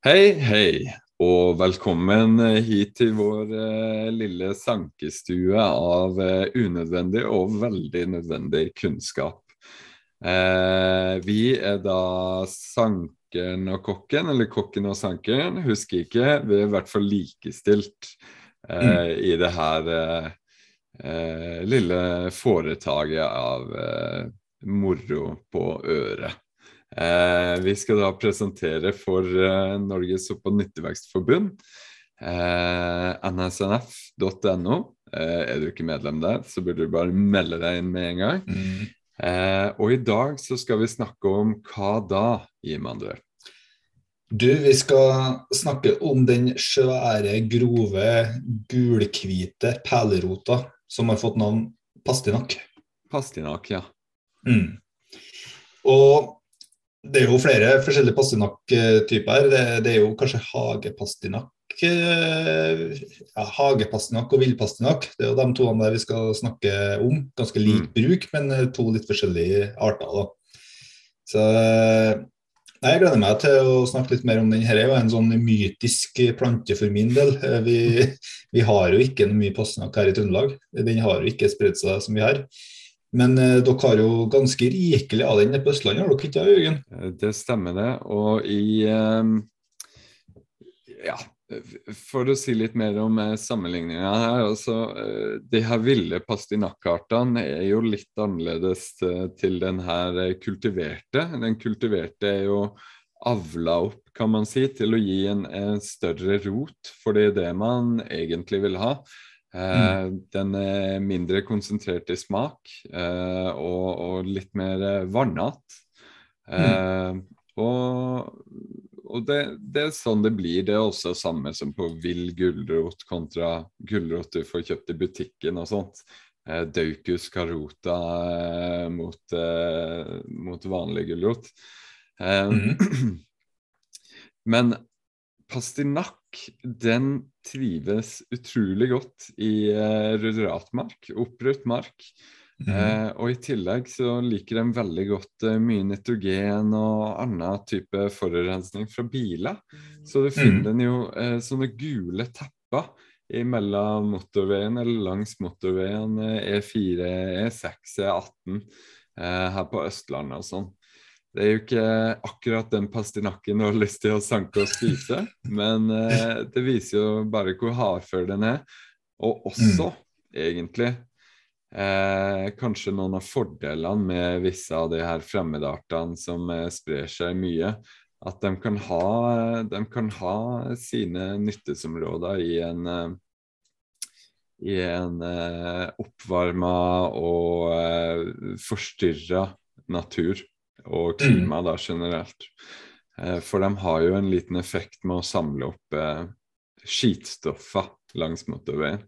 Hei, hei, og velkommen hit til vår eh, lille sankestue av eh, unødvendig og veldig nødvendig kunnskap. Eh, vi er da sankeren og kokken, eller kokken og sankeren, husker ikke. Vi er i hvert fall likestilt eh, mm. i det her eh, eh, lille foretaket av moro på øret. Eh, vi skal da presentere for eh, Norges opp- og nyttevekstforbund, eh, nsnf.no. Eh, er du ikke medlem der, så burde du bare melde deg inn med en gang. Mm. Eh, og i dag så skal vi snakke om hva da, Jim André? Du, vi skal snakke om den svære, grove, gulhvite perlerota som har fått navn pastinakk. Pastinakk, ja. Mm. Og det er jo flere forskjellige pastinakk-typer. Det, det, er jo kanskje hagepastinakk eh, ja, hagepastinakk og villpastinakk. Det er jo de to der vi skal snakke om. Ganske lik mm. bruk, men eh, to litt forskjellige arter. da. Så eh, nei, Jeg gleder meg til å snakke litt mer om den. Dette er jo en sånn mytisk plante for min del. Vi, vi har jo ikke noe mye pastinakk her i Trøndelag. Den har jo ikke spredt seg som vi har. Men eh, dere har jo ganske rikelig av den på Østlandet, har dere ikke det, Jørgen? Eh, det stemmer det. Og i eh, Ja, for å si litt mer om eh, sammenligninga her. altså eh, De her ville pastinakkartene er jo litt annerledes eh, til den her kultiverte. Den kultiverte er jo avla opp, kan man si, til å gi en, en større rot, for det er det man egentlig vil ha. Eh, mm. Den er mindre konsentrert i smak eh, og, og, litt mer eh, vannete. Mm. Og, og det, det, er sånn det blir. Det er også samme som på vill gulrot kontra gulrot du får kjøpt i butikken og sånt. Daucus carota mot, mot vanlig gulrot. Mm. Men pastinakk, den trives utrolig godt i uh, ruderatmark, opprørt mark. Mm. Uh, og i tillegg så liker de veldig godt uh, mye nitrogen og annen type forurensning fra biler. Så du finner mm. jo uh, sånne gule tepper mellom motorveien eller langs motorveien E4, E6, E18 her på Østlandet og sånn. Det er jo ikke akkurat den pastinakken du har lyst til å sanke og spise, men eh, det viser jo bare hvor hardfør den er. Og også, mm. egentlig, eh, kanskje noen av fordelene med visse av de her fremmedartene som eh, sprer seg mye. At de kan ha, de kan ha sine nyttesområder i en eh, i en eh, oppvarma og eh, forstyrra natur og klima da generelt. Eh, for de har jo en liten effekt med å samle opp eh, skitstoffer langs motorveien.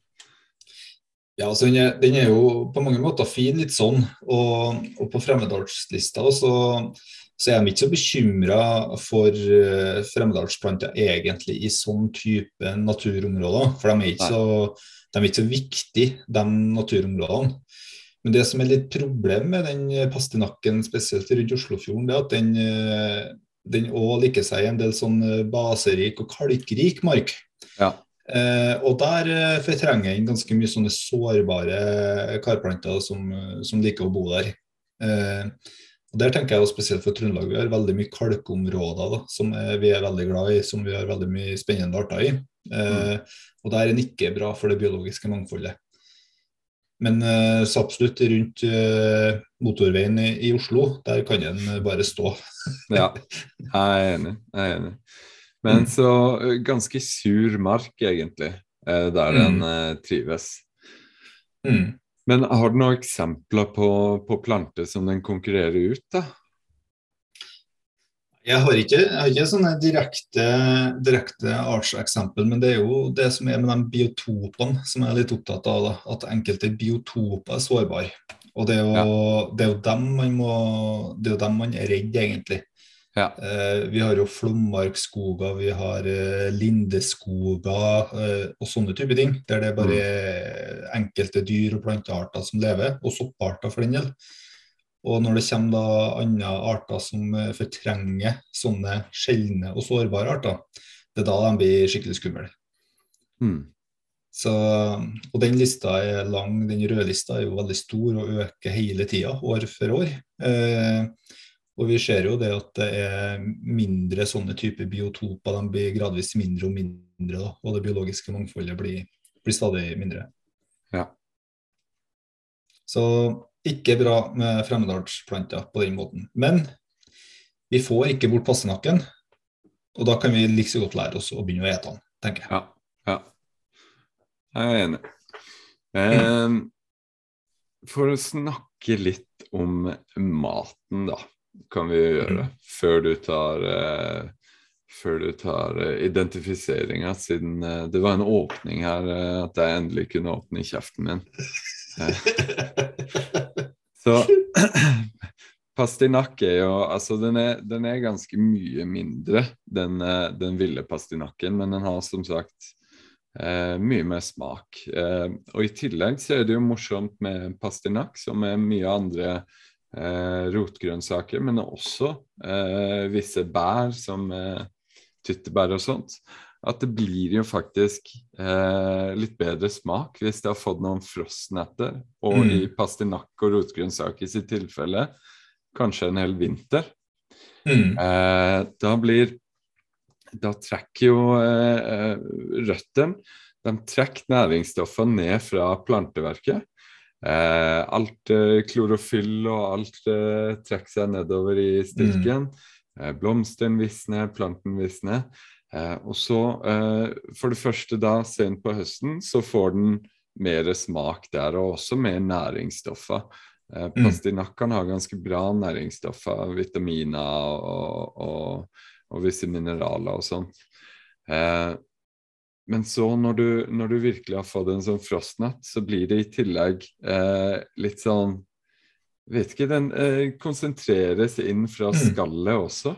Ja, altså den er, den er, jo på mange måter fin litt sånn, og, og på Fremmedalslista så, så er de ikke så bekymra for uh, fremmedalsplanter egentlig i sånn type naturområder. For de er ikke, så, de er ikke så viktige, de naturområdene. Men det som er litt problem med den pastinakken, spesielt rundt Oslofjorden, det er at den eh, den også liker seg i en del sånn eh, baserik og kalkrik mark. Ja. Eh, og der eh, fortrenger den ganske mye sånne sårbare karplanter som, som liker å bo der. Eh, og Der tenker jeg også spesielt for Trøndelag. Vi har veldig mye kalkområder da, som vi er veldig glad i, som vi har veldig mye spennende arter i. Eh, mm. Og der er den ikke bra for det biologiske mangfoldet. Men uh, så absolutt rundt uh, motorveien i, i, Oslo, der kan den bare stå. ja, jeg er enig. Jeg er enig. Men mm. så uh, ganske sur mark, egentlig, der den mm. trives. Mm. Men har du noen eksempler på, på planter som den konkurrerer ut, da? Jeg har ikke, jeg har ikke sånne direkte, direkte artseksempel, men det er jo det som er med de biotopene som jeg er litt opptatt av. Da, at enkelte biotoper er sårbare. Og det er jo, ja. det er jo dem man må Det er jo dem man er redd, egentlig. Ja. Eh, vi har jo flommarkskoger, vi har eh, lindeskoger eh, og sånne type ting. Der det er bare mm. enkelte dyr og plantearter som lever, og sopparter for den del. Og når det kommer da andre arter som eh, fortrenger sånne sjeldne og sårbare arter, det er da de blir skikkelig skumle. Mm. Så, og den lista er lang, den røde lista er jo veldig stor og øker hele tida, år for år. Eh, og vi ser jo det at det er mindre sånne typer biotoper, de blir gradvis mindre og mindre. Da, og det biologiske mangfoldet blir, blir stadig mindre. Ja. Så ikke bra med fremmedartsplanter på den måten. Men vi får ikke bort passenakken, og da kan vi like så godt lære oss å begynne å ete den, tenker jeg. Ja. ja. Jeg er enig. Eh, for å snakke litt om maten, da, kan vi gjøre. Før du tar eh, før du tar uh, identifiseringa, siden uh, det var en åpning her, uh, at jeg endelig kunne åpne kjeften min. så pastinakk er jo Altså, den er, den er ganske mye mindre, den, den ville pastinakken, men den har som sagt mye mer smak. og i tillegg så er det jo morsomt med pastinakk, som er mye andre rotgrønnsaker, men også visse bær som tyttebær og sånt, at det blir jo faktisk eh, litt bedre smak hvis det har fått noen frostnetter, og mm. i pastinakk og rotgrønnsaker i sitt tilfelle kanskje en hel vinter. Mm. Eh, da blir Da trekker jo eh, røttene De trekker næringsstoffene ned fra planteverket. Eh, alt eh, klorofyll og alt eh, trekker seg nedover i stilken. Mm. Eh, blomsten visner, planten visner. Eh, og så, eh, for det første da, sent på høsten, så får den mer smak der, og også mer næringsstoffer. Eh, mm. Pastinakkene har ganske bra næringsstoffer, vitaminer og, og, og visse mineraler og sånt. Eh, men så, når du, når du, virkelig har fått en sånn frostnatt, så blir det i tillegg eh, litt sånn vet ikke, den eh, konsentreres inn fra mm. skallet også.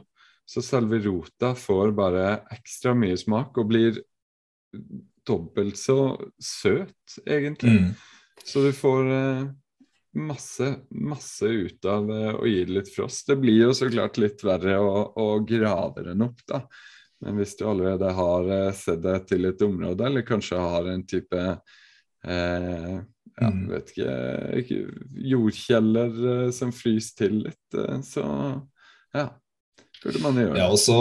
Så selve rota får bare ekstra mye smak og blir dobbelt så søt, egentlig. Mm. Så du får eh, masse, masse ut av eh, å gi det litt frost. Det blir jo så klart litt verre å, å grave den opp, da. Men hvis du allerede har eh, sett deg til et område, eller kanskje har en type eh, ja, mm. vet ikke, jordkjeller eh, som fryser til litt. Eh, så ja, burde man gjøre. Ja, også,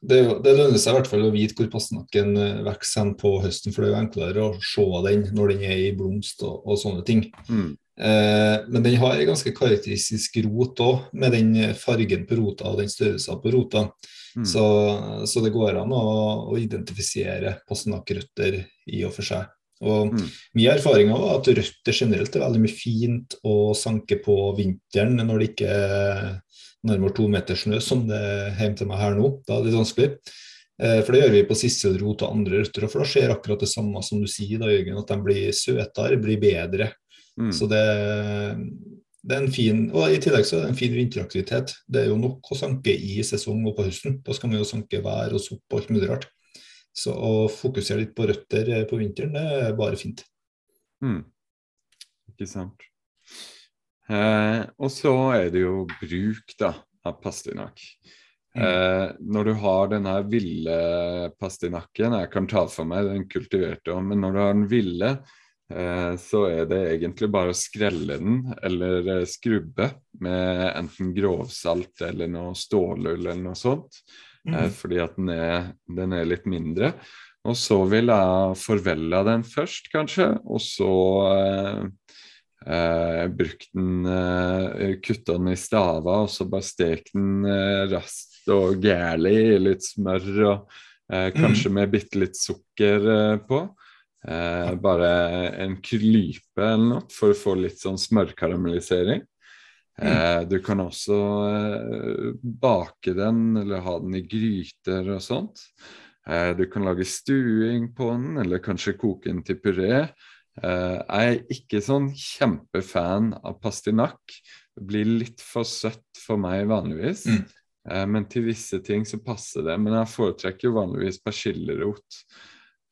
det, det, lønner seg i hvert fall å vite hvor passnakken vokser hen på høsten, for det er jo enklere å se den når den er i blomst og, og sånne ting. Mm. Eh, men den har en ganske karakteristisk rot òg, med den fargen på rota og den størrelsen på rota. Mm. Så, så, det går an å, å identifisere passenakkrøtter i og for seg. Og mm. Min erfaring er at røtter generelt er veldig mye fint å sanke på vinteren når det ikke er nærmere to meter snø, som det er hjemme til meg her nå. Da er det litt vanskelig. Eh, for det gjør vi på siste rot og andre røtter, for da skjer akkurat det samme som du sier, da, Jørgen, at de blir søtere, blir bedre. Mm. Så det, det, er en fin Og i tillegg så er det en fin vinteraktivitet. Det er jo nok å sanke i sesong og på høsten. Da skal man jo sanke vær og sopp og alt mulig rart. Så å fokusere litt på røtter eh, på vinteren, det er bare fint. Mm. Ikke sant. Eh, og så er det jo bruk da, av pastinakk. Mm. Eh, når du har denne ville pastinakken, jeg kan ta for meg den kultiverte òg, men når du har den ville, eh, så er det egentlig bare å skrelle den eller eh, skrubbe med enten grovsalt eller noe stålull eller noe sånt. Eh, mm. fordi at den er, den er, litt mindre. Og så vil jeg forvelle den først, kanskje, og så eh, eh, bruke den eh, Kutte den i staver, og så bare stek den eh, raskt og gærlig i litt smør og eh, kanskje mm. med bitte litt sukker på. bare en klype eller noe for å få litt sånn smørkaramellisering. Mm. Du kan også bake den eller ha den i gryter og sånt. Du kan lage stuing på den, eller kanskje koke den til puré. Eh, jeg er ikke sånn kjempefan av pastinakk. Det blir litt for søtt for meg vanligvis. Mm. Eh, men til visse ting så passer det. Men jeg foretrekker jo vanligvis persillerot.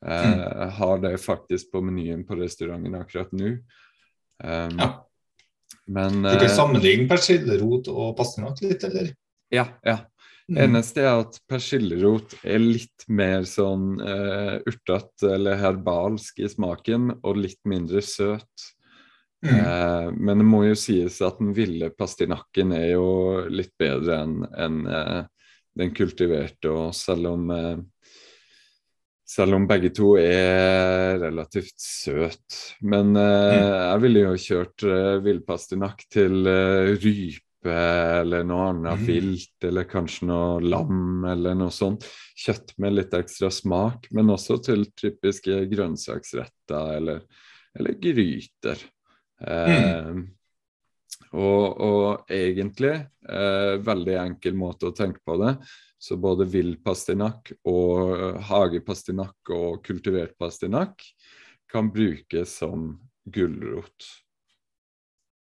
Eh, mm. Har det faktisk på menyen på restauranten akkurat nå. Um, ja. Men Du kan sammenligne persillerot og pastinakk litt, eller? ja, ja. Mm. Eneste er at persillerot er litt mer sånn uh, urtete eller herbalsk i smaken, og litt mindre søt. Mm. Uh, men det må jo sies at den ville pastinakken er jo litt bedre enn en, uh, den kultiverte, og selv om eh, selv om begge to er relativt søt. Men eh, Mm. jeg ville jo kjørt eh, villpastinakk til eh, rype eller noe annet Mm. vilt, eller kanskje noe lam eller noe sånt. Kjøtt med litt ekstra smak, men også til typiske grønnsaksretter eller, eller gryter. Eh, og, og egentlig eh, veldig enkel måte å tenke på det. Så både vill pastinakk og eh, hagepastinakk og kultivert pastinakk kan brukes som gulrot.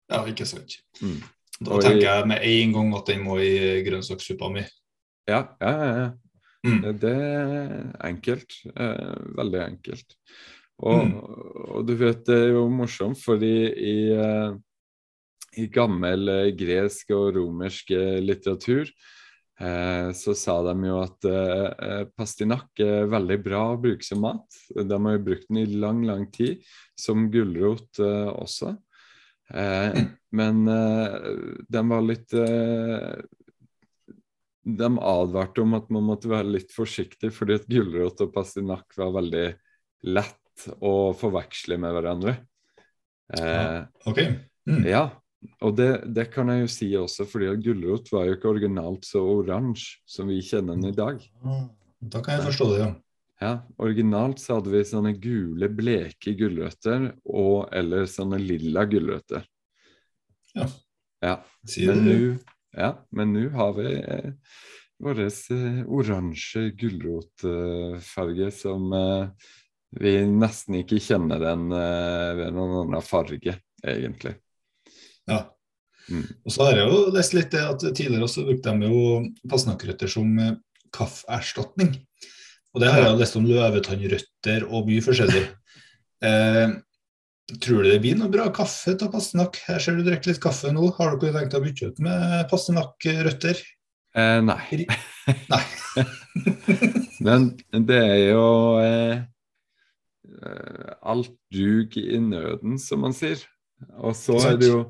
Ja, ikke sant. Mm. Da tenker jeg med en gang at den må i grønnsakssuppa mi. Ja, ja, ja. ja. Mm. Det, er enkelt. Eh, veldig enkelt. Og, Mm. og du vet, det er jo morsomt, fordi i, eh, i gammel eh, gresk og romersk litteratur eh, så sa de jo at eh, pastinakk er veldig bra å bruke som mat. De har jo brukt den i lang, lang tid, som gulrot eh, også. Eh. Men eh, de var litt eh, De advarte om at man måtte være litt forsiktig, fordi at gulrot og pastinakk var veldig lett å forveksle med hverandre. Eh, OK. Mm. ja, og det, det kan jeg jo si også, fordi at gulrot var jo ikke originalt så oransje som vi kjenner den i dag. Ah, Da kan jeg forstå det, ja. Ja, Originalt så hadde vi sånne gule, bleke gulrøtter og eller sånne lilla gulrøtter. Ja. Ja, men nå ja, men nå har vi eh, vår eh, oransje gulrotfarge som eh, vi nesten ikke kjenner den eh, ved noen annen farge, egentlig. Ja. Mm. Og så har jeg jo lest litt det at tidligere også brukte de jo passenakrøtter som eh, kaffeerstatning. Og det har jeg lest om løvetannrøtter og mye forskjellig. Eh, tror du det blir noe bra kaffe av pastenakk? Her ser du drikker litt kaffe nå. Har dere tenkt å bytte ut med passenakkrøtter? Eh, nei. Nei. Men det er jo eh, alt dug i nøden, som man sier. Og så er det jo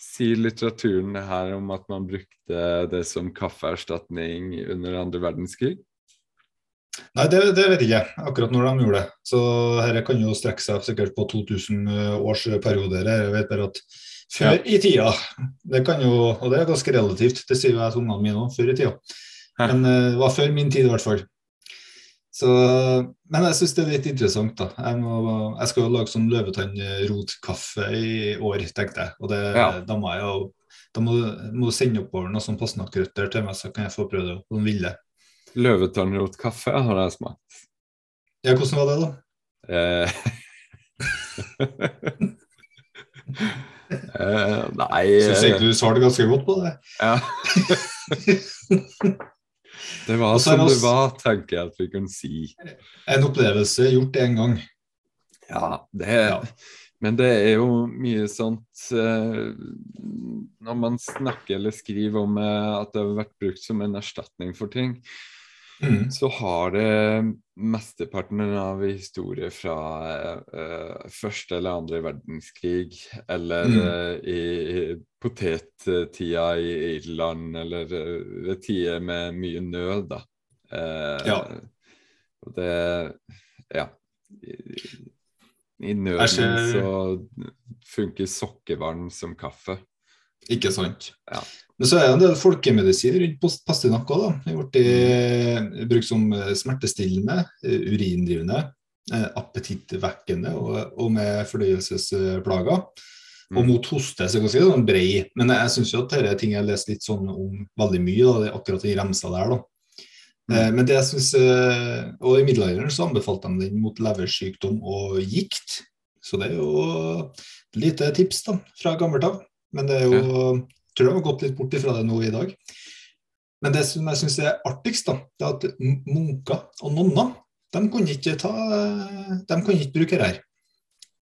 sier litteraturen her om at man brukte det som kaffeerstatning under andre verdenskrig. Nei, det, det vet jeg ikke akkurat når de gjorde det. Så dette kan jo strekke seg sikkert på 2000 års perioder. Jeg vet bare at før Ja. i tida det kan jo, Og det er ganske relativt, det sier jeg til ungene mine òg, før i tida. Hæ. Men eh, det var før min tid, i hvert fall. Så, men jeg syns det er litt interessant. da. Jeg, må, jeg skal jo lage sånn løvetannrotkaffe i år, tenkte jeg. Og det, Ja. da må jeg jo da må må sende oppover noe sånn passenakrøtter til meg, så kan jeg få prøve det. Sånn ville. Løvetannrotkaffe har jeg smakt. Ja, hvordan var det, da? Eh, eh, nei Syns egentlig du svarte ganske godt på det. ja. Det var Og er som det var, tenker jeg at vi kunne si. En opplevelse gjort én gang. Ja, det Ja. Men det er jo mye sånt eh, Når man snakker eller skriver om eh, at det har vært brukt som en erstatning for ting, Mm. så har det mesteparten av historie fra uh, første eller andre verdenskrig, eller Mm. uh, i, i potettida i Irland, eller ved tider med mye nød, da. Uh, Ja. Og det Ja. I, i nøden ikke... så funker sokkevann som kaffe. Ikke sant. Ja. Men så er det en del folkemedisin rundt pas- pastinakk òg. Det har blitt eh, brukt som eh, smertestillende, eh, urindrivende, appetittvekkende og, og med fordøyelsesplager. Og Mm. mot hoste så kan det si sånn brei. Men jeg syns jo at dette er ting jeg har lest litt sånn om veldig mye, da, det er akkurat den remsa der. da. Mm. Men det jeg synes, og I middelalderen så anbefalte de den mot leversykdom og gikt. Så det er jo et lite tips da, fra gammelt av. Men det er jo, jeg tror de har gått litt bort ifra det nå i dag. Men det som jeg syns er artigst, da, det er at munker og nonner de kunne ikke, ta, de kunne ikke bruke rær.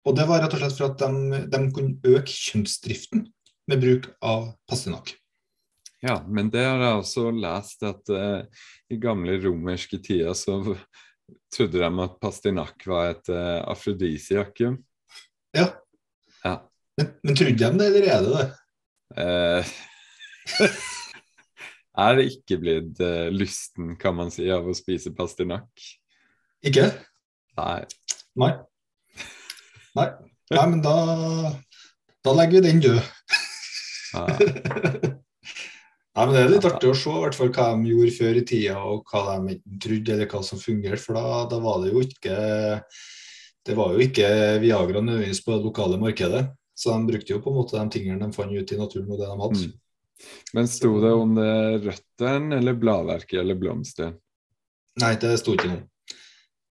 Og det var rett og slett for at de, de kunne øke kjønnsdriften. med bruk av pastinakk. Ja, men det har jeg også lest at uh, i gamle romerske tider så trodde de at pastinakk var et uh, afrodisiakum. Ja. ja. Men, men trodde de det, eller er det det? Eh, er det ikke blitt uh, lysten, kan man si, av å spise pastinakk? Ikke? Nei. Nei. Nei. Nei, men da, da legger vi den død. Ja. Nei, men Det er litt artig å se hvert fall hva de gjorde før i tida, og hva de enten trodde, eller hva som fungerte. For da, da, var det jo ikke det var jo ikke Viagra nødvendigvis på det lokale markedet. Så de brukte jo på en måte de tingene de fant ut i naturen og det de hadde. Mm. Men sto det om det røttene eller bladverket eller blomstene? Nei, det sto ikke noe.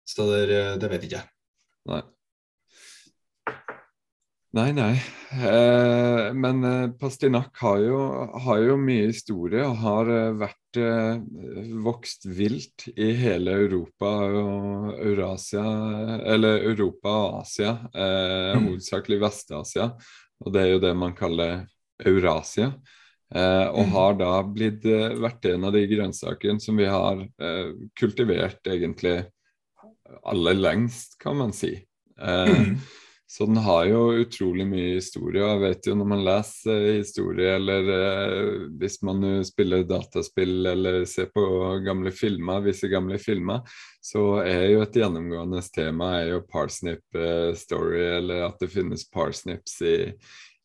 Så det, det vet ikke jeg. Nei. Nei, nei. Eh, men Pastinak har jo, har jo, mye historie og har eh, vært eh, vokst vilt i hele Europa og Eurasia, eller Europa og Asia, eh, mm. hovedsakelig Vest-Asia. Og det er jo det man kaller Eurasia. Eh, og mm. har da blitt vært en av de grønnsakene som vi har kultivert egentlig aller lengst, kan man si. Mm. Så den har jo utrolig mye historie. og jeg vet jo Når man leser historie, eller eh, hvis man spiller dataspill eller ser på gamle filmer, visse gamle filmer, så er jo et gjennomgående tema er jo parsnip eh, story, eller at det finnes parsnips i,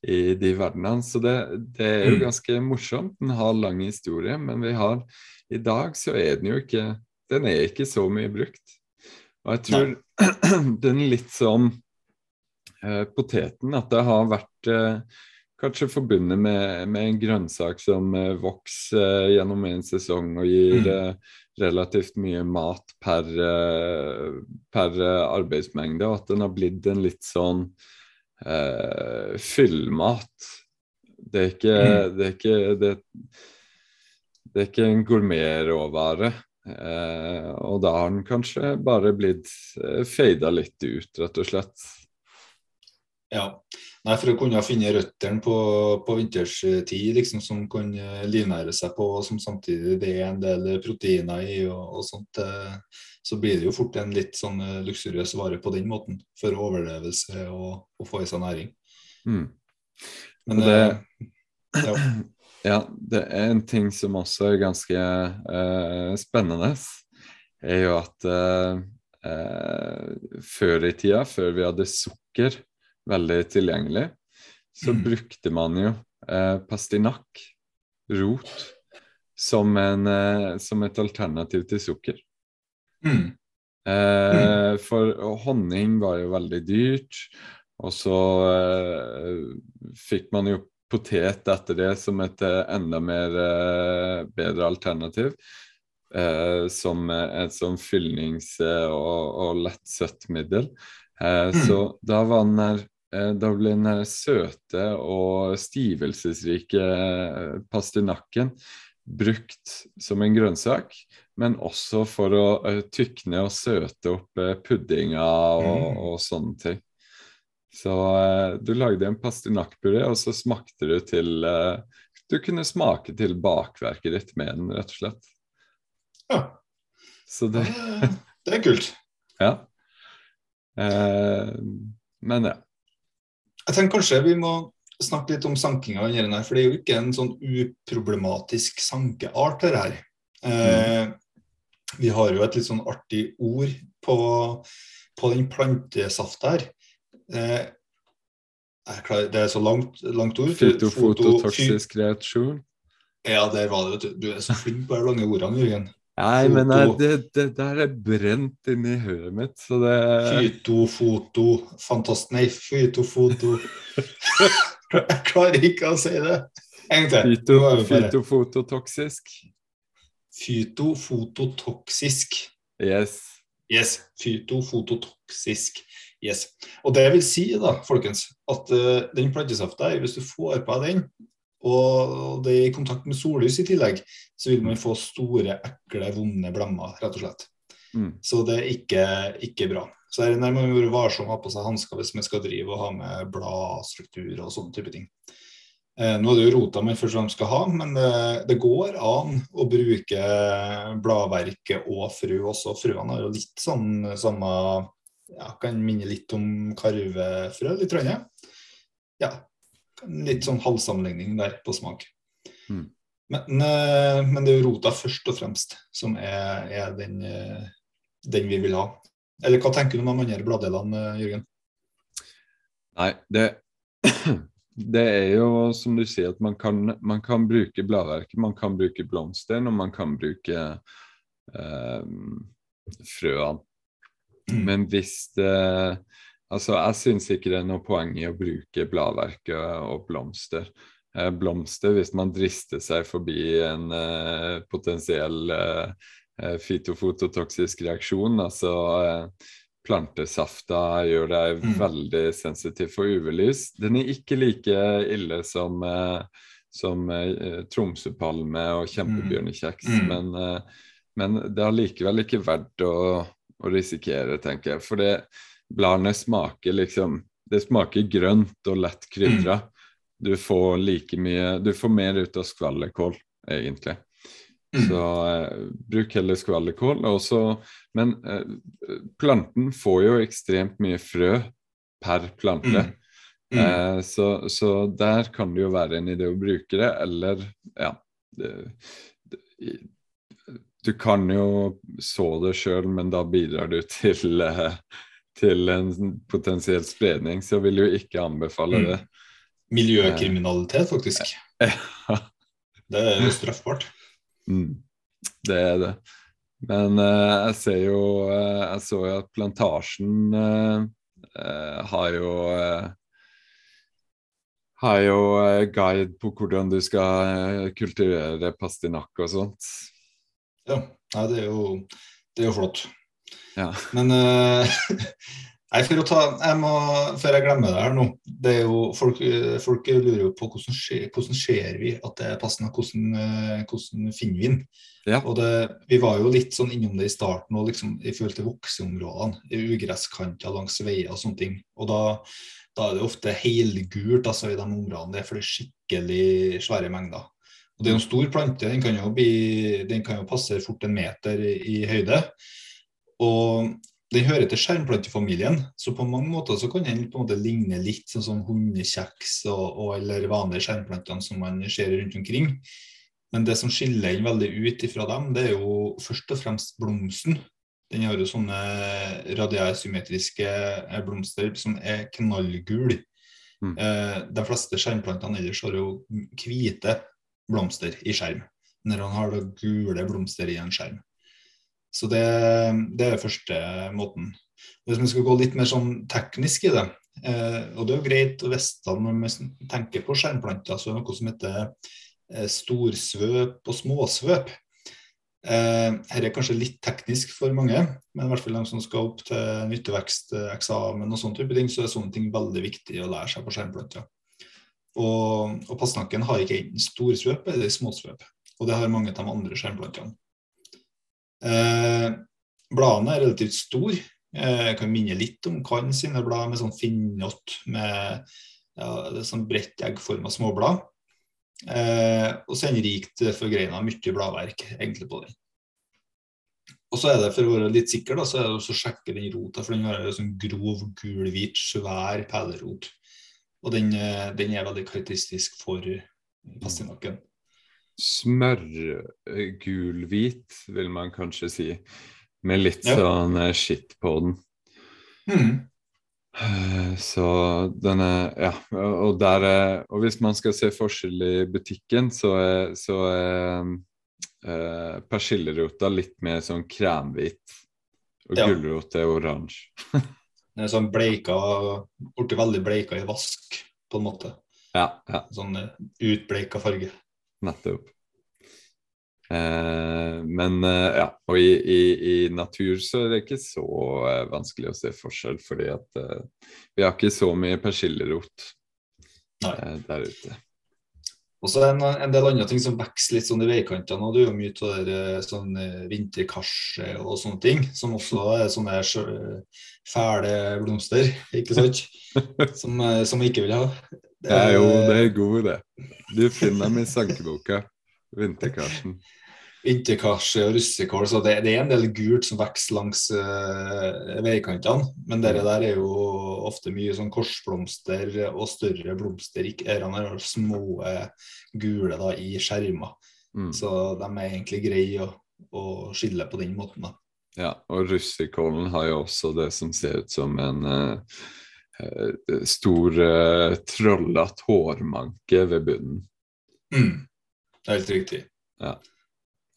i de verdenene. Så det, det, er jo mm. ganske morsomt. Den har lang historie, men vi har i dag så er den jo ikke Den er ikke så mye brukt. Og jeg tror den litt sånn poteten. At det har vært eh, kanskje forbundet med, med, en grønnsak som eh, vokser eh, gjennom en sesong og gir mm. Eh, relativt mye mat per, eh, per arbeidsmengde, og at den har blitt en litt sånn fyllmat. Det er ikke, mm. det er ikke det, det er ikke en gourmetråvare. Eh, og da har den kanskje bare blitt eh, fada litt ut, rett og slett. Ja. Nei, for å kunne finne røttene på, på vinterstid liksom, som kan eh, livnære seg på, og som samtidig det er en del proteiner i, og, og sånt, eh, så blir det jo fort en litt sånn eh, luksuriøs vare på den måten. For overlevelse og, og få i seg næring. Mm. Men det, ja. ja. det er en ting som også er ganske uh, spennende, er jo at før i tida, før vi hadde sukker veldig tilgjengelig, så mm. brukte man jo eh, pastinakk, rot, som, en, eh, som, et alternativ til sukker. Mm. Eh, for honning var jo veldig dyrt, og så eh, fikk man jo potet etter det som et eh, enda mer eh, bedre alternativ. som et sånn fyllnings- og, og lett søtt middel. Mm. Så da var den der da ble den søte og stivelsesrike eh, pastinakken brukt som en grønnsak, men også for å uh, tykne og søte opp puddinga og, mm. og, sånne ting. Så du lagde en pastinakkpuré, og så smakte du til Du kunne smake til bakverket ditt med den, rett og slett. Ja. Så det Det er kult. ja. men ja. Jeg tenker kanskje vi må snakke litt om sankinga under her, for det er jo ikke en sånn uproblematisk sankeart, dette her. Eh, vi har jo et litt sånn artig ord på, på den plantesafta her. Eh, det er så langt, langt ord. Fytofototoksisk reaksjon. Ja, der var det. Du er så flink på de lange ordene, Jørgen. Nei, men nei, det, det, der er brent inni høret mitt, så det Fytofoto Fantast... Nei, fytofoto Jeg klarer ikke å si det. En gang til. Fytofototoksisk. Fytofototoksisk. Yes. Yes. Fytofototoksisk. Yes. Og det vil si, da, folkens, at uh, den plantesafta, hvis du får på deg den, og det er i kontakt med sollys i tillegg, så vil man få store, ekle, vonde blemmer, rett og slett. Mm. Så det er ikke, ikke bra. Så her må man være varsom og ha på seg hansker hvis man skal drive og ha med bladstruktur og sånne type ting. Eh, nå er det jo rota man først og fremst skal ha, men det, det går an å bruke bladverket og frø også. Frøene har jo litt sånn samme ja, Kan minne litt om karvefrø, litt. Rønne. Ja, litt sånn halvsammenligning der på smak. Mm. Men, eh, men, det er jo rota først og fremst som er, er den, eh, den, vi vil ha. Eller hva tenker du om de andre bladdelene, Jørgen? Nei, det, det er jo som du sier at man kan, man kan bruke bladverket, man kan bruke blomsteren og man kan bruke eh, frøene. Mm. Men hvis det Altså, jeg syns ikke det er noe poeng i å bruke bladverket og blomster. Eh, blomster, hvis man drister seg forbi en uh, potensiell eh fytofototoksisk reaksjon, altså uh, plantesafta gjør deg mm. veldig sensitiv for UV-lys. Den er ikke like ille som, uh, som tromsøpalme og kjempebjørnekjeks, mm. men, men, det er likevel ikke verdt å, å risikere, tenker jeg. For det, bladene smaker liksom Det smaker grønt og lett krydra. Mm. Du får like mye Du får mer ut av skvallerkål, egentlig. Mm. Så eh, bruk heller skvallerkål. Også, men eh, planten får jo ekstremt mye frø per plante. Mm. Mm. Eh, så, så, der kan det jo være en idé å bruke det, eller ja det, det, Du kan jo så det sjøl, men da bidrar du til eh, til en potensiell spredning, så vil jo ikke anbefale det. Mm. Miljøkriminalitet, faktisk. det er jo straffbart. Mm. Det er det. Men uh, jeg ser jo uh, Jeg så jo at Plantasjen uh, har jo har jo guide på hvordan du skal kultivere pastinakk og sånt. Ja, det er jo, det er jo flott. Ja. Men uh, Nei, for å ta, jeg må, Før jeg glemmer det her nå det er jo, Folk, folk lurer jo på hvordan, skjer, hvordan ser vi at det er passende, hvordan, eh, hvordan finner vi den? Ja. Og det, Vi var jo litt sånn innom det i starten og liksom, i forhold til vokseområdene. Ugresskanter langs veier og sånne ting. Og da, da er det ofte helgult altså, i de områdene. Det er for det er skikkelig svære mengder. Og Det er en stor plante. Den kan jo, bli, den kan jo passe fort en meter i, i høyde. Og den hører til skjermplantefamilien, så på mange måter så kan den på en måte ligne litt sånn som hundekjeks og, og, eller vanlige skjermplantene som man ser rundt omkring. Men det som skiller den veldig ut ifra dem, det er jo først og fremst blomsten. Den har jo sånne radiærsymmetriske eh, blomster som er knallgule. Mm. Eh, de fleste skjermplantene ellers har jo hvite blomster i skjerm. Når han har da gule blomster i en skjerm. Så det, det er første måten. Hvis vi skal gå litt mer sånn teknisk i det, eh, og det er jo greit å vite når vi tenker på skjermplanter, så er det noe som heter eh, storsvøp og småsvøp. Eh, her er kanskje litt teknisk for mange, men i hvert fall de som skal opp til nyttevekst-eksamen og sånne type ting, så er sånne ting veldig viktig å lære seg på skjermplanter. Og, og har ikke enten storsvøp eller småsvøp, og det har mange av de andre skjermplantene. Eh, bladene er relativt store. Eh, jeg kan minne litt om Kann sine blad med sånn finnott med ja, sånn bredt eggforma småblad. Eh, og så er den rikt forgreina, mye bladverk egentlig på den. Og så er det for å være litt sikker, da, så er det å sjekke den rota, for den har en sånn grov, gulhvit, svær perlerot. Og den, eh, den, er veldig karakteristisk for pastinakken smørgulhvit, vil man kanskje si. Med litt ja. sånn eh, skitt på den. Mm. Eh, så den er Ja. Og, der er, og hvis man skal se forskjell i butikken, så er, så er eh, persillerota litt mer sånn kremhvit. Og ja. gulrot er oransje. den er sånn bleika, blitt veldig bleika i vask, på en måte. Ja, ja. Sånn utbleika farge. Nettopp. Eh, men eh, ja, og i, i, i, natur så er det ikke så eh, vanskelig å se forskjell, fordi at eh, vi har ikke så mye persillerot eh, der ute. Og så en, en del andre ting som vokser litt sånn i veikantene. og Det er jo mye av det der, sånn vinterkarse og sånne ting, som også er sånne fæle blomster, ikke sant? Som, som vi ikke vil ha. Det er jo det er god idé. Du finner dem i sankeboka. Vinterkarsen. Vinterkarse og russekål, så det, det, er en del gult som vokser langs uh, veikantene. Men det der er jo ofte mye sånn korsblomster og større blomster. Ikke er små gule da, i skjermer. Mm. Så de er egentlig greie å, å skille på den måten. da. Ja, og russekålen har jo også det som ser ut som en uh, stor uh, trollete hårmanke ved bunnen. Mm. Det er helt riktig. Ja.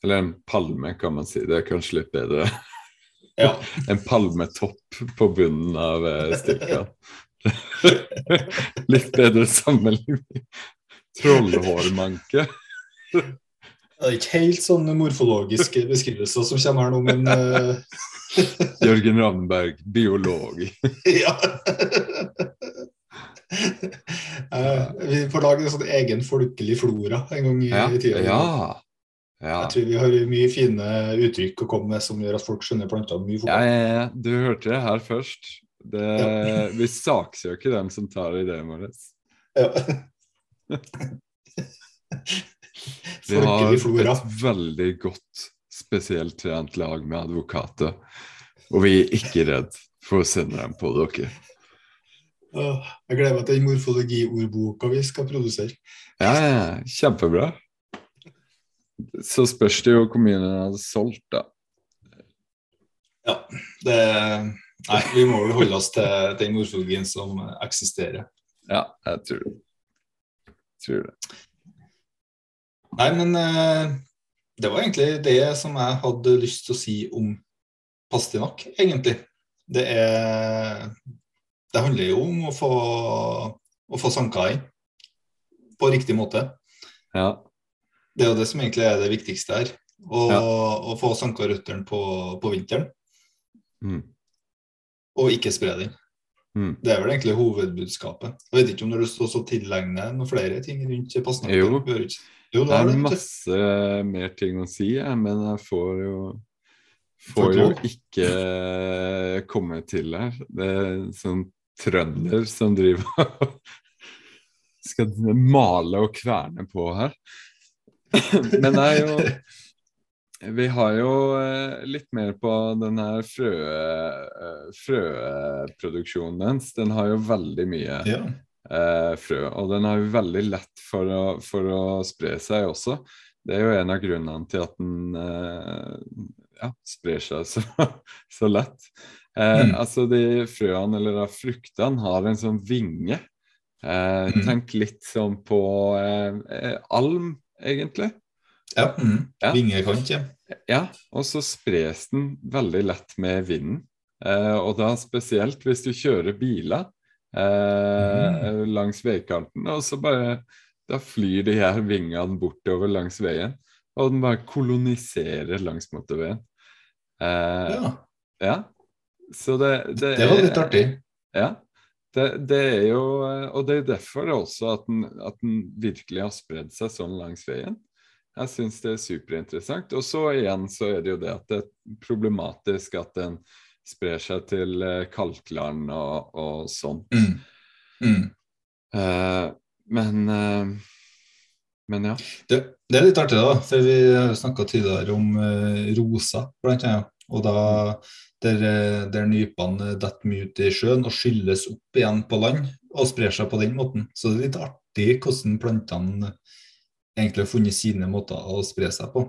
Eller en palme, kan man si. Det er kanskje litt bedre. Ja. en palmetopp på bunnen av uh, stikka. litt bedre sammenligning. Trollhårmanke. Det er ikke helt sånne morfologiske beskrivelser som kommer her nå, men uh... Jørgen Ravnberg, biolog. ja. uh, vi får lage en sånn egen folkelig flora en gang i, ja. i tida. Ja. ja. Jeg tror vi har mye fine uttrykk å komme med som gjør at folk skjønner plantene mye fortere. Ja, ja, ja, Du hørte det her først. Det, vi saksøker dem som tar ideen vår. Ja. Vi har et veldig godt spesielt trent lag med advokater, og vi er ikke redd for å sende dem på dere. Jeg gleder meg til den morfologiordboka vi skal produsere. Ja, ja, kjempebra. Så spørs det jo hvor mye den hadde solgt, da. Ja, det Nei, vi må vel holde oss til den morfologien som eksisterer. Ja, jeg tror det. Jeg tror det. Nei, men eh, det var egentlig det som jeg hadde lyst til å si om pastinakk, egentlig. Det er Det handler jo om å få, å få sanka inn på riktig måte. Ja. Det er jo det som egentlig er det viktigste her. Å, ja. å få sanka røttene på, på, vinteren. Mm. Og ikke spre den. Mm. Det er vel egentlig hovedbudskapet. Jeg vet ikke om du har lyst til å tilegne noen flere ting rundt pastinakk? Jo. Jo, det er masse mer ting å si, men jeg får jo Får jo ikke komme til her. Det er sånn trønder som driver og skal male og kverne på her. Men det er jo Vi har jo eh, litt mer på den her frø, eh, frøproduksjonen dens. Den har jo veldig mye ja eh, frø. Og den har jo veldig lett for å, for å, spre seg også. Det er jo en av grunnene til at den eh, ja, sprer seg så, så lett. Eh, mm. Altså de frøene eller da, fruktene har en sånn vinge. Eh, mm. Tenk litt sånn på alm, egentlig. Ja. Mm. ja. Vingekant, ja. Ja, og så spres den veldig lett med vinden. Eh, og da spesielt hvis du kjører biler, eh, mm. langs veikanten. Og så bare Da flyr de her vingene bortover langs veien, og den bare koloniserer langs motorveien. Eh, ja. ja. Så det, det, det var litt artig. Ja. Det, det, er jo Og det er derfor også at den, at den virkelig har spredd seg sånn langs veien. Jeg syns det er superinteressant. Og så igjen så er det jo det at det er problematisk at den sprer seg til eh, kalkland og, og sånt. Mm. Mm. Uh, men uh, men ja. Det, det, er litt artig, da. For vi har snakka tidligere om uh, rosa, blant annet. Og da der, der nypene detter mye ut i sjøen og skylles opp igjen på land og sprer seg på den måten. Så det er litt artig hvordan plantene egentlig har funnet sine måter å spre seg på.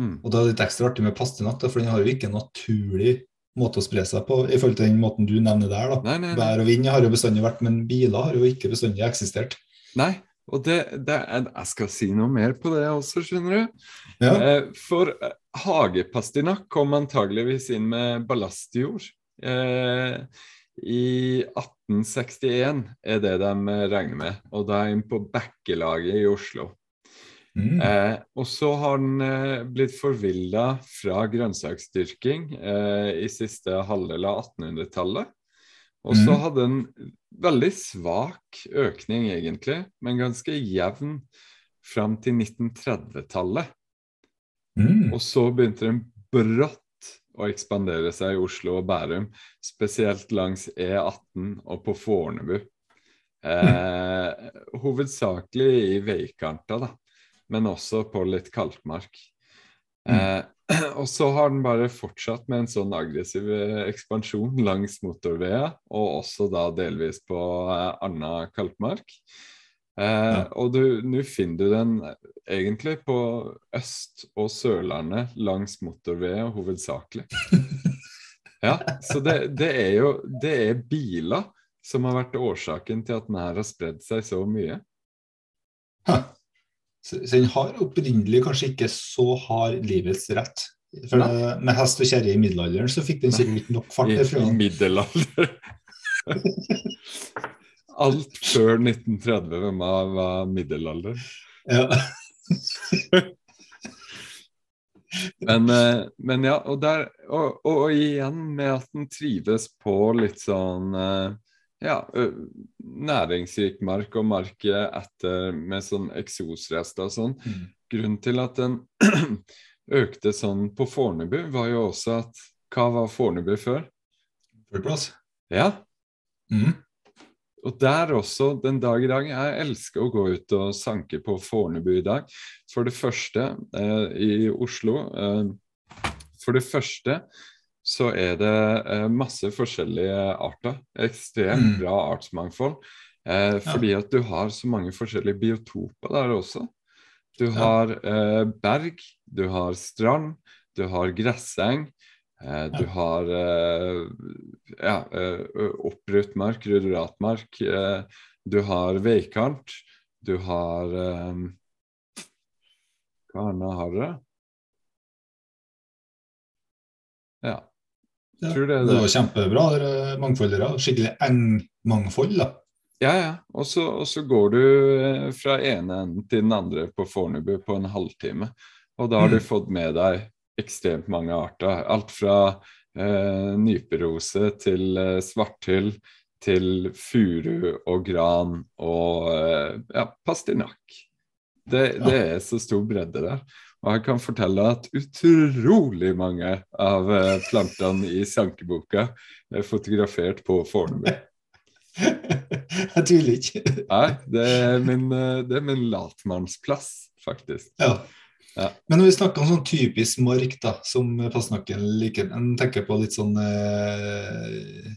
Mm. Og det er litt ekstra artig med pastinakk, for den har jo ikke en naturlig måte å spre seg på, i forhold til den måten du nevner der. da. Nei, nei, nei. Bær og vind har jo bestandig vært, men biler har jo ikke bestandig eksistert. Nei, og det, det er, jeg skal si noe mer på det også, skjønner du. Ja. Eh, for eh, hagepastinakk kom antageligvis inn med ballastjord. Eh, I 1861 er det de regner med, og da er inn på Bekkelaget i Oslo. Mm. Eh, og så har den eh, blitt forvilla fra grønnsaksdyrking eh, i siste halvdel av 1800-tallet. Og så mm. hadde den veldig svak økning, egentlig, men ganske jevn fram til 1930-tallet. Mm. Og så begynte den brått å ekspandere seg i Oslo og Bærum, spesielt langs E18 og på Fornebu. Eh, hovedsakelig i veikanter, da, men også på litt kalkmark. Eh, og så har den bare fortsatt med en sånn aggressiv eh, ekspansjon langs motorveia, og også da delvis på eh, anna kalkmark. Eh, Ja. Og nå finner du den egentlig på Øst- og Sørlandet langs motorveia hovedsakelig. Ja, så det, det er jo det er biler som har vært årsaken til at den her har spredd seg så mye. Ha. Så, den har opprinnelig kanskje ikke så hard livets rett. For eh, Med hest og kjerre i middelalderen så fikk den sikkert ikke nok fart. I, i middelalder. Alt før 1930 var, var middelalder. Ja. Men, eh, men ja, og, der, og, og, og igjen med at den trives på litt sånn eh, ja, næringsrik mark og mark etter med sånn eksosrester og sånn. Mm. Grunnen til at den økte sånn på Fornebu, var jo også at hva var Fornebu før? Førplass. Ja, Mm. og der også, den dag i dag, jeg elsker å gå ut og sanke på Fornebu i dag. For det første, eh, i Oslo eh, For det første så er det eh, masse forskjellige arter. Ekstremt Mm. bra artsmangfold. Eh, fordi at du har så mange forskjellige biotoper der også. Du Ja. har eh, berg, du har strand, du har gresseng. Eh, du har eh, ja, eh, oppbrutt mark, ruderatmark. Eh, du har veikant. Du har eh, Hva annet har dere? Ja. Ja. Tror det Det var kjempebra. dere Mangfoldere. Skikkelig engmangfold. da. Ja, ja. Og så, går du eh, fra ene enden til den andre på Fornebu på en halvtime. Og da har du Mm. fått med deg ekstremt mange arter. Alt fra eh, nyperose til eh, svarthyll til furu og gran og eh, ja, pastinakk. Det, Ja. det er så stor bredde der. Og jeg kan fortelle at utrolig mange av eh, plantene i sankeboka er fotografert på Fornebu. Jeg tviler ikke. Nei, det er min, eh, det er min latmannsplass, faktisk. Ja. Ja. Men når vi snakker om sånn typisk mark, da, som Passnakken liker En tenker på litt sånn eh,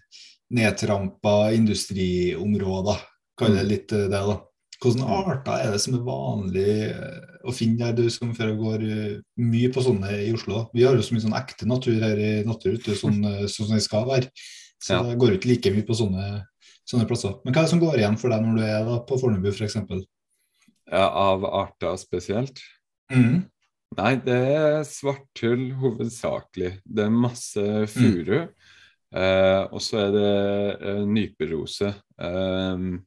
nedtrampa industriområder, Kaller det Mm. litt eh, det, da. Hvilke Mm. arter er det som er vanlig eh, å finne der du som før går eh, mye på sånne i Oslo? Vi har jo så mye sånn ekte natur her i natur ute, sånn, eh, sånn som det skal være. Så Ja. det går ikke like mye på sånne, sånne plasser. Men hva er det som går igjen for deg når du er da på Fornebu f.eks.? Ja, av arter spesielt. Mm. Nei, det er svarthull hovedsakelig. Det er masse furu. Eh, og så er det eh, nyperose. Um,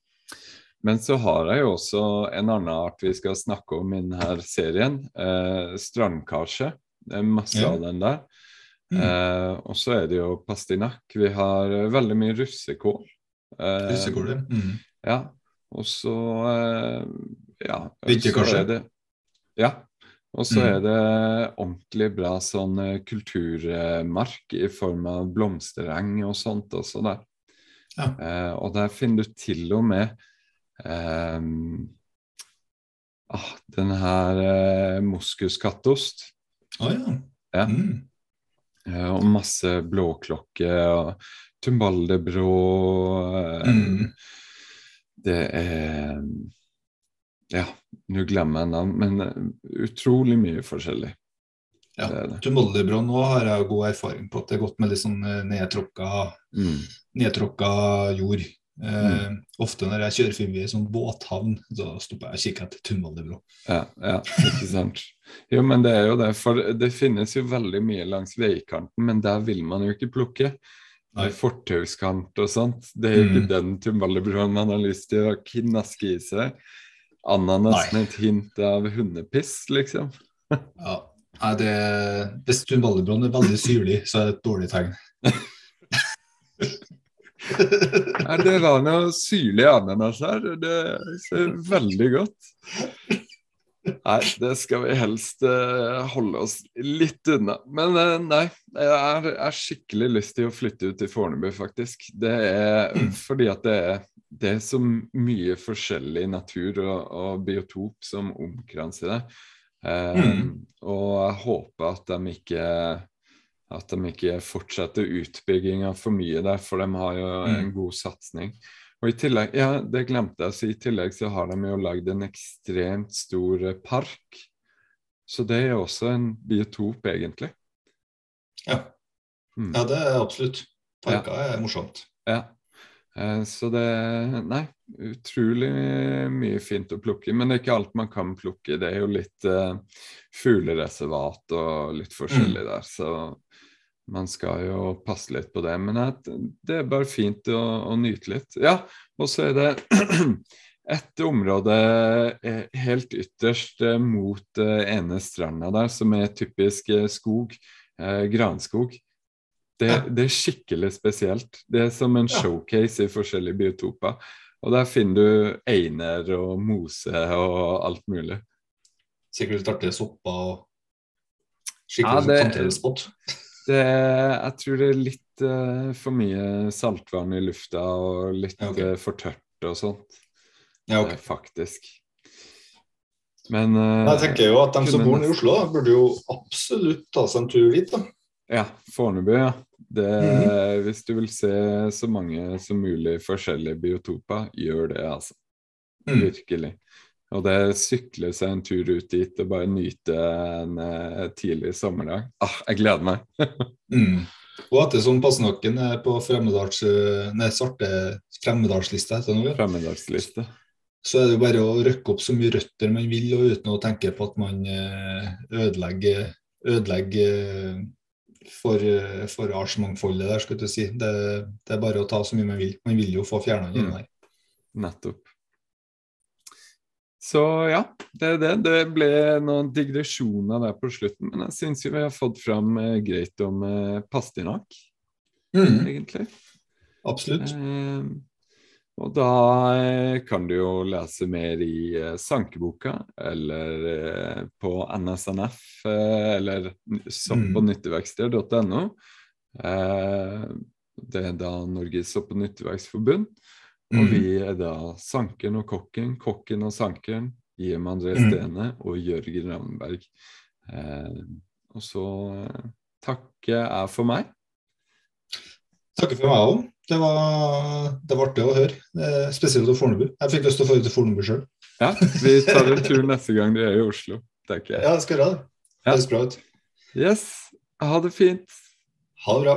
men så har jeg jo også en annen art vi skal snakke om i denne serien. Eh, strandkarse. Det er masse Ja. av den der. Mm. Eh, og så er det jo pastinakk. Vi har eh, veldig mye russekål. Eh, Russekål. Mm. Ja. Og så eh, Ja. Kanskje? det- Ja. Og så Mm. er det ordentlig bra sånn eh, kulturmark i form av blomstereng og sånt også der. Ja. Eh, og der finner du til og med eh, ah, den her uh, moskuskattost. Å ja. Ja. Mm. Uh, og masse blåklokke og tumbaldebrå. Eh, Mm. Det er Ja, nå glemmer jeg navn, men utrolig mye forskjellig. Ja. Tumoldebrå nå har jeg god erfaring på at det er godt med litt sånn nedtråkka, Mm. nedtråkka jord. Eh, Ofte når jeg kjører forbi en sånn båthavn, så stopper jeg og kikker etter tumoldebrå. Ja, ja, ikke sant. Jo, men det er jo det, for det finnes jo veldig mye langs veikanten, men der vil man jo ikke plukke. Fortauskant og sånt. Det er jo ikke Mm. den tumballebrøden man har lyst til å knaske i seg. Enn nesten et hint av hundepiss, liksom. Ja. Nei, det, hvis tumoldebråen er veldig syrlig, så er det et dårlig tegn. Det var noe syrlig ananas her. Det ser veldig godt. Nei, det skal vi helst eh, holde oss litt unna. Men eh, nei, jeg har, skikkelig lyst til å flytte ut til Fornebu, faktisk. Det er fordi at det er, det er så mye forskjellig natur og, og biotop som omkranser det. Eh, Mm. Og jeg håper at de ikke at de ikke fortsetter utbygginga for mye der, for de har jo en Mm. god satsing. Og i tillegg, ja, det glemte jeg å si, i tillegg så har de jo lagd en ekstremt stor eh, park. Så det er jo også en biotop, egentlig. Ja. Mm. ja, det er absolutt. Parker er morsomt. Ja. Eh, Så det Nei, utrolig mye fint å plukke. Men det er ikke alt man kan plukke. Det er jo litt eh, fuglereservat og litt forskjellig der, så man skal jo passe litt på det. Men det er bare fint å, å nyte litt. Ja, og så er det et område eh, helt ytterst eh, mot eh, ene stranda der, som er typisk skog. Eh, granskog. Det, det er skikkelig spesielt. Det er som en showcase i forskjellige biotoper. Og der finner du einer og mose og alt mulig. Sikkert litt artige sopper og Ja, skikkelig det- container-spot. Det, jeg tror det er litt uh, for mye saltvann i lufta og litt Ja, okay. eh, for tørt og sånt, Ja, okay. eh, faktisk. Men uh, Jeg tenker jo at de som bor i Oslo, da, burde jo absolutt ta seg en tur dit. da. Ja, Fornebu, ja. Det, Mhm. Hvis du vil se så mange som mulig forskjellige biotoper, gjør det, altså. Mm. Virkelig. Og det sykle seg en tur ut dit og bare nyte en uh, tidlig sommerdag. Ah, jeg gleder meg. Mm. Og ettersom Passenakken er på Fremmedals, nei, svarte Fremmedalslista, det. Fremmedagsliste. så er det jo bare å røkke opp så mye røtter man vil, og uten å tenke på at man eh, ødelegger, ødelegger eh, for, eh, for artsmangfoldet der, skal du si. Det, det er bare å ta så mye man vil. Man vil jo få fjerna den Mm. Nettopp. Så ja, det er det. Det ble noen digresjoner der på slutten, men jeg syns vi har fått fram eh, greit om eh, pastinak, Mm. egentlig. Absolutt. Eh, og da eh, kan du jo lese mer i eh, Sankeboka, eller eh, på NSNF, eller sopp- og Mm. nytteverksted.no. Det er da Norges sopp- og nyttevekstforbund. Og Mm. vi er da Sankeren og Kokken, Kokken og Sankeren, Jim André Mm. Stene og Jørgen Ravnberg. Og så takker jeg for meg. Takker for meg òg. Det var, det var artig å høre. Spesielt til Fornebu. Jeg fikk lyst til å få ut til Fornebu sjøl. Ja, vi tar en tur neste gang du er i Oslo, tenker jeg. Ja, jeg skal gjøre det. Det høres bra ut. Yes, ha det fint. Ha det bra.